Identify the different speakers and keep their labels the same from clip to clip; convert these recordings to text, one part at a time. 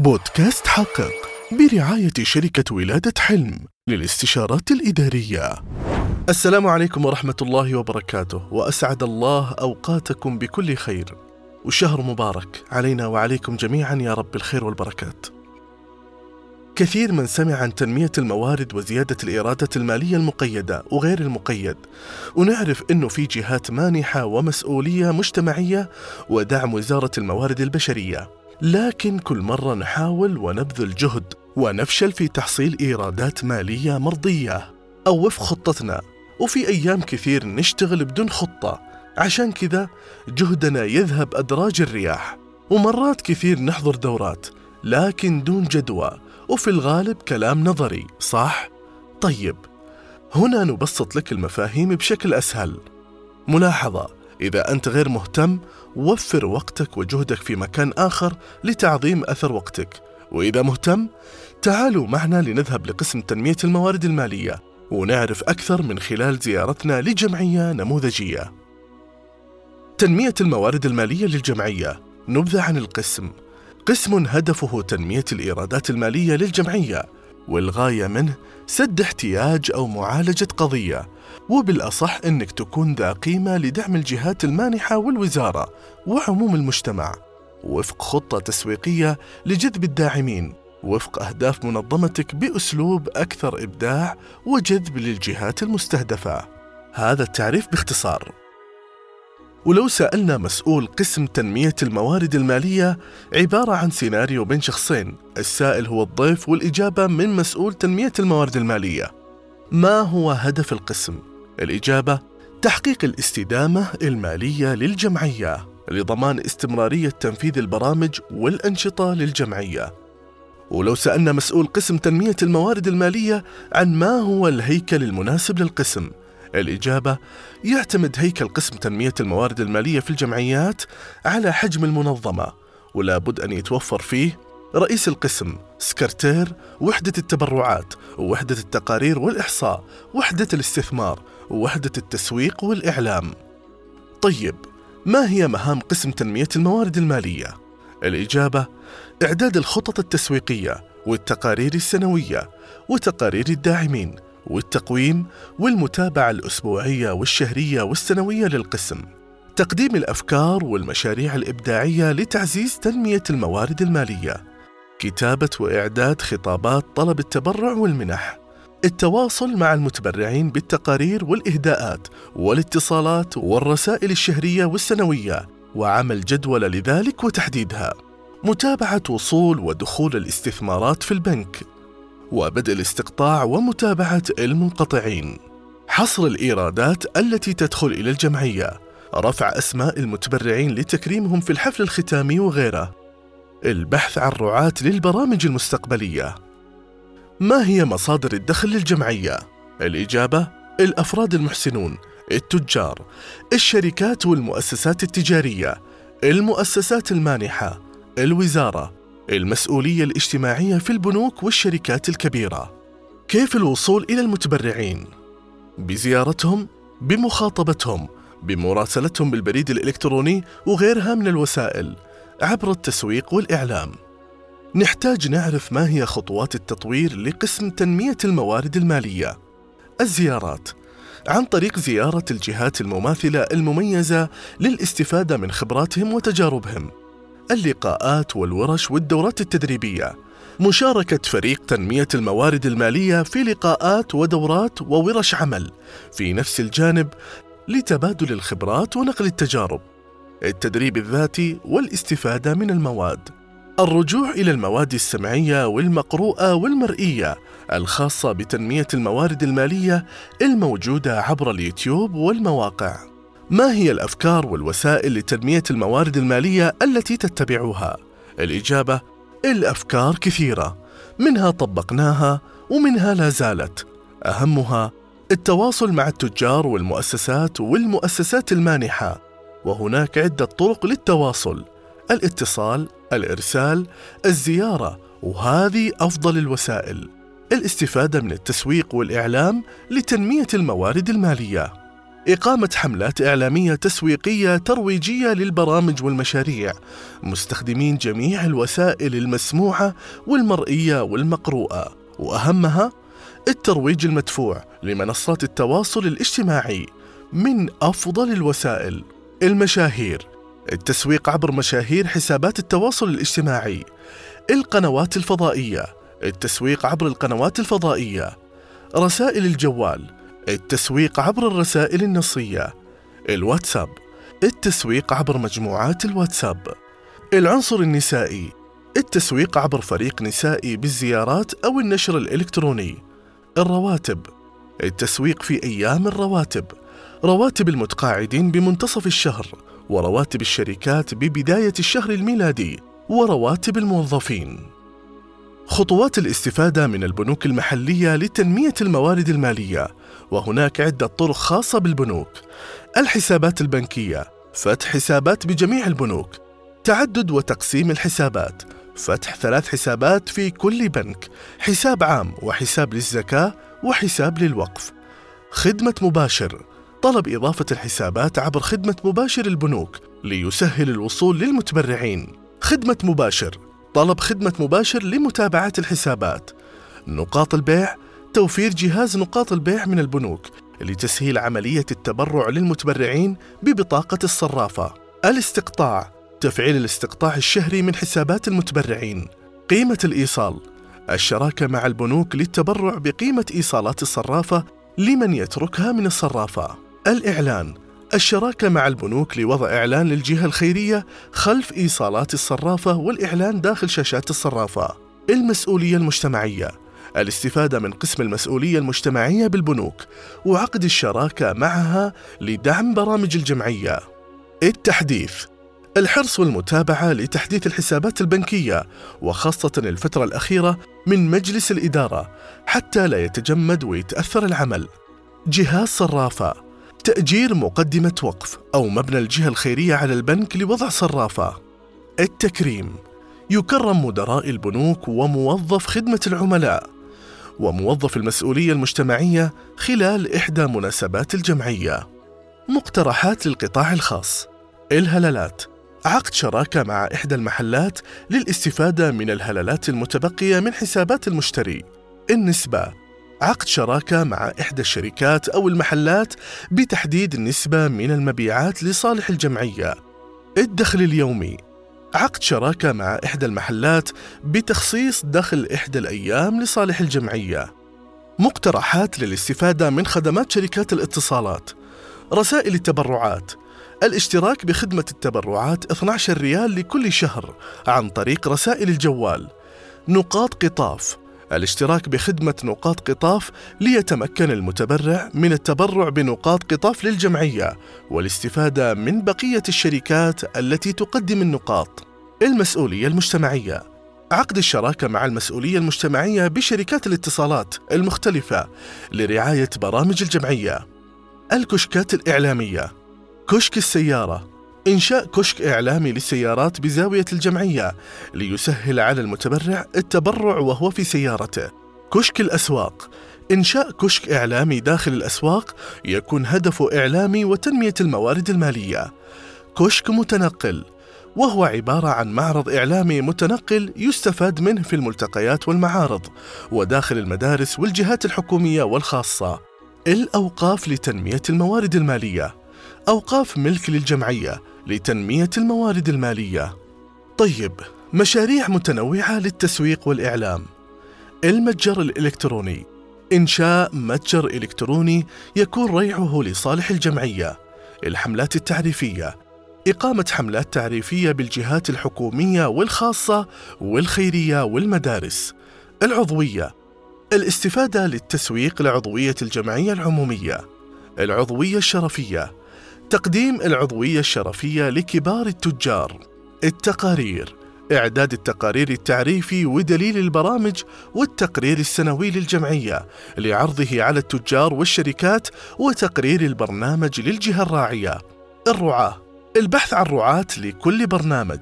Speaker 1: بودكاست حقق برعاية شركة ولادة حلم للاستشارات الإدارية. السلام عليكم ورحمة الله وبركاته، وأسعد الله أوقاتكم بكل خير. وشهر مبارك علينا وعليكم جميعا يا رب الخير والبركات. كثير من سمع عن تنمية الموارد وزيادة الإيرادة المالية المقيدة وغير المقيد ونعرف أنه في جهات مانحة ومسؤولية مجتمعية ودعم وزارة الموارد البشرية لكن كل مرة نحاول ونبذل جهد ونفشل في تحصيل إيرادات مالية مرضية. أو وفق خطتنا. وفي أيام كثير نشتغل بدون خطة. عشان كذا جهدنا يذهب أدراج الرياح. ومرات كثير نحضر دورات لكن دون جدوى. وفي الغالب كلام نظري صح؟ طيب هنا نبسط لك المفاهيم بشكل أسهل. ملاحظة. إذا أنت غير مهتم وفر وقتك وجهدك في مكان آخر لتعظيم أثر وقتك. وإذا مهتم تعالوا معنا لنذهب لقسم تنمية الموارد المالية ونعرف أكثر من خلال زيارتنا لجمعية نموذجية. تنمية الموارد المالية للجمعية. نبذة عن القسم. قسم هدفه تنمية الإيرادات المالية للجمعية والغاية منه سد احتياج أو معالجة قضية. وبالأصح أنك تكون ذا قيمة لدعم الجهات المانحة والوزارة وعموم المجتمع وفق خطة تسويقية لجذب الداعمين وفق أهداف منظمتك بأسلوب أكثر إبداع وجذب للجهات المستهدفة. هذا التعريف باختصار. ولو سألنا مسؤول قسم تنمية الموارد المالية عبارة عن سيناريو بين شخصين السائل هو الضيف والإجابة من مسؤول تنمية الموارد المالية. ما هو هدف القسم؟ الإجابة تحقيق الاستدامة المالية للجمعية لضمان استمرارية تنفيذ البرامج والأنشطة للجمعية ولو سألنا مسؤول قسم تنمية الموارد المالية عن ما هو الهيكل المناسب للقسم الإجابة يعتمد هيكل قسم تنمية الموارد المالية في الجمعيات على حجم المنظمة ولا بد أن يتوفر فيه رئيس القسم سكرتير وحدة التبرعات ووحدة التقارير والإحصاء وحدة الاستثمار ووحدة التسويق والإعلام. طيب ما هي مهام قسم تنمية الموارد المالية؟ الإجابة إعداد الخطط التسويقية والتقارير السنوية وتقارير الداعمين والتقويم والمتابعة الأسبوعية والشهرية والسنوية للقسم. تقديم الأفكار والمشاريع الإبداعية لتعزيز تنمية الموارد المالية. كتابة وإعداد خطابات طلب التبرع والمنح. التواصل مع المتبرعين بالتقارير والإهداءات والاتصالات والرسائل الشهرية والسنوية وعمل جدول لذلك وتحديدها. متابعة وصول ودخول الاستثمارات في البنك وبدء الاستقطاع ومتابعة المنقطعين. حصر الإيرادات التي تدخل إلى الجمعية. رفع أسماء المتبرعين لتكريمهم في الحفل الختامي وغيره. البحث عن رعاة للبرامج المستقبلية ما هي مصادر الدخل للجمعية؟ الإجابة الأفراد المحسنون التجار الشركات والمؤسسات التجارية المؤسسات المانحة الوزارة المسؤولية الاجتماعية في البنوك والشركات الكبيرة كيف الوصول إلى المتبرعين؟ بزيارتهم بمخاطبتهم بمراسلتهم بالبريد الإلكتروني وغيرها من الوسائل عبر التسويق والإعلام. نحتاج نعرف ما هي خطوات التطوير لقسم تنمية الموارد المالية. الزيارات. عن طريق زيارة الجهات المماثلة المميزة للاستفادة من خبراتهم وتجاربهم. اللقاءات والورش والدورات التدريبية. مشاركة فريق تنمية الموارد المالية في لقاءات ودورات وورش عمل. في نفس الجانب لتبادل الخبرات ونقل التجارب. التدريب الذاتي والاستفادة من المواد الرجوع إلى المواد السمعية والمقروءة والمرئية الخاصة بتنمية الموارد المالية الموجودة عبر اليوتيوب والمواقع. ما هي الأفكار والوسائل لتنمية الموارد المالية التي تتبعها؟ الإجابة: الأفكار كثيرة، منها طبقناها ومنها لا زالت. أهمها التواصل مع التجار والمؤسسات والمؤسسات المانحة، وهناك عدة طرق للتواصل: الاتصال، الإرسال، الزيارة، وهذه أفضل الوسائل. الاستفادة من التسويق والإعلام لتنمية الموارد المالية. إقامة حملات إعلامية تسويقية ترويجية للبرامج والمشاريع مستخدمين جميع الوسائل المسموعة والمرئية والمقروءة وأهمها الترويج المدفوع لمنصات التواصل الاجتماعي من أفضل الوسائل المشاهير. التسويق عبر مشاهير حسابات التواصل الاجتماعي. القنوات الفضائية. التسويق عبر القنوات الفضائية. رسائل الجوال. التسويق عبر الرسائل النصية. الواتساب. التسويق عبر مجموعات الواتساب. العنصر النسائي. التسويق عبر فريق نسائي بالزيارات أو النشر الإلكتروني. الرواتب. التسويق في أيام الرواتب. رواتب المتقاعدين بمنتصف الشهر ورواتب الشركات ببداية الشهر الميلادي ورواتب الموظفين. خطوات الاستفادة من البنوك المحلية لتنمية الموارد المالية وهناك عدة طرق خاصة بالبنوك. الحسابات البنكية فتح حسابات بجميع البنوك. تعدد وتقسيم الحسابات فتح ثلاث حسابات في كل بنك حساب عام وحساب للزكاة وحساب للوقف. خدمة مباشر. طلب إضافة الحسابات عبر خدمة مباشر البنوك ليسهل الوصول للمتبرعين. خدمة مباشر. طلب خدمة مباشر لمتابعة الحسابات. نقاط البيع. توفير جهاز نقاط البيع من البنوك لتسهيل عملية التبرع للمتبرعين ببطاقة الصرافة. الاستقطاع. تفعيل الاستقطاع الشهري من حسابات المتبرعين. قيمة الإيصال. الشراكة مع البنوك للتبرع بقيمة إيصالات الصرافة لمن يتركها من الصرافة. الإعلان. الشراكة مع البنوك لوضع إعلان للجهة الخيرية خلف إيصالات الصرافة والإعلان داخل شاشات الصرافة. المسؤولية المجتمعية. الاستفادة من قسم المسؤولية المجتمعية بالبنوك وعقد الشراكة معها لدعم برامج الجمعية. التحديث. الحرص والمتابعة لتحديث الحسابات البنكية وخاصة الفترة الأخيرة من مجلس الإدارة حتى لا يتجمد ويتأثر العمل. جهاز صرافة. تأجير مقدمة وقف أو مبنى الجهة الخيرية على البنك لوضع صرافة. التكريم يكرم مدراء البنوك وموظف خدمة العملاء وموظف المسؤولية المجتمعية خلال إحدى مناسبات الجمعية. مقترحات للقطاع الخاص الهلالات عقد شراكة مع إحدى المحلات للاستفادة من الهلالات المتبقية من حسابات المشتري. النسبة عقد شراكة مع إحدى الشركات أو المحلات بتحديد النسبة من المبيعات لصالح الجمعية. الدخل اليومي عقد شراكة مع إحدى المحلات بتخصيص دخل إحدى الأيام لصالح الجمعية. مقترحات للاستفادة من خدمات شركات الاتصالات. رسائل التبرعات الاشتراك بخدمة التبرعات 12 ريال لكل شهر عن طريق رسائل الجوال. نقاط قطاف الاشتراك بخدمة نقاط قطاف ليتمكن المتبرع من التبرع بنقاط قطاف للجمعية والاستفادة من بقية الشركات التي تقدم النقاط. المسؤولية المجتمعية عقد الشراكة مع المسؤولية المجتمعية بشركات الاتصالات المختلفة لرعاية برامج الجمعية. الكشكات الإعلامية كشك السيارة إنشاء كشك إعلامي للسيارات بزاوية الجمعية ليسهل على المتبرع التبرع وهو في سيارته. كشك الأسواق إنشاء كشك إعلامي داخل الأسواق يكون هدفه إعلامي وتنمية الموارد المالية. كشك متنقل وهو عبارة عن معرض إعلامي متنقل يستفاد منه في الملتقيات والمعارض وداخل المدارس والجهات الحكومية والخاصة. الأوقاف لتنمية الموارد المالية أوقاف ملك للجمعية لتنمية الموارد المالية. طيب، مشاريع متنوعة للتسويق والإعلام. المتجر الإلكتروني إنشاء متجر إلكتروني يكون ريعه لصالح الجمعية. الحملات التعريفية إقامة حملات تعريفية بالجهات الحكومية والخاصة والخيرية والمدارس. العضوية الاستفادة للتسويق لعضوية الجمعية العمومية. العضوية الشرفية تقديم العضوية الشرفية لكبار التجار. التقارير. إعداد التقارير التعريفي ودليل البرامج والتقرير السنوي للجمعية لعرضه على التجار والشركات وتقرير البرنامج للجهة الراعية. الرعاة. البحث عن رعاة لكل برنامج.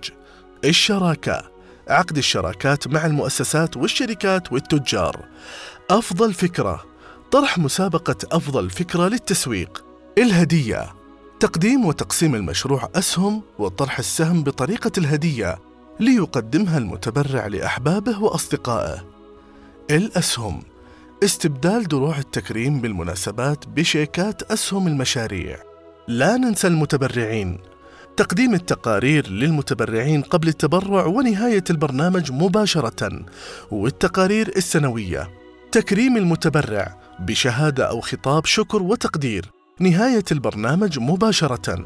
Speaker 1: الشراكة. عقد الشراكات مع المؤسسات والشركات والتجار. أفضل فكرة. طرح مسابقة أفضل فكرة للتسويق. الهدية. تقديم وتقسيم المشروع أسهم وطرح السهم بطريقة الهدية ليقدمها المتبرع لأحبابه وأصدقائه. الأسهم استبدال دروع التكريم بالمناسبات بشيكات أسهم المشاريع. لا ننسى المتبرعين. تقديم التقارير للمتبرعين قبل التبرع ونهاية البرنامج مباشرة والتقارير السنوية. تكريم المتبرع بشهادة أو خطاب شكر وتقدير نهاية البرنامج مباشرة.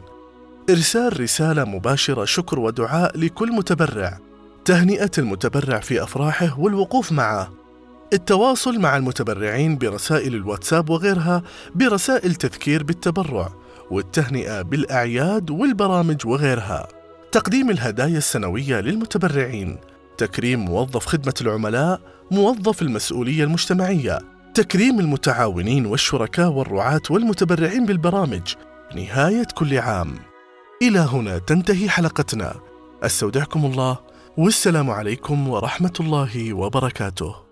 Speaker 1: إرسال رسالة مباشرة شكر ودعاء لكل متبرع. تهنئة المتبرع في أفراحه والوقوف معه. التواصل مع المتبرعين برسائل الواتساب وغيرها برسائل تذكير بالتبرع والتهنئة بالأعياد والبرامج وغيرها. تقديم الهدايا السنوية للمتبرعين. تكريم موظف خدمة العملاء موظف المسؤولية المجتمعية. تكريم المتعاونين والشركاء والرعاة والمتبرعين بالبرامج نهاية كل عام. إلى هنا تنتهي حلقتنا. أستودعكم الله والسلام عليكم ورحمة الله وبركاته.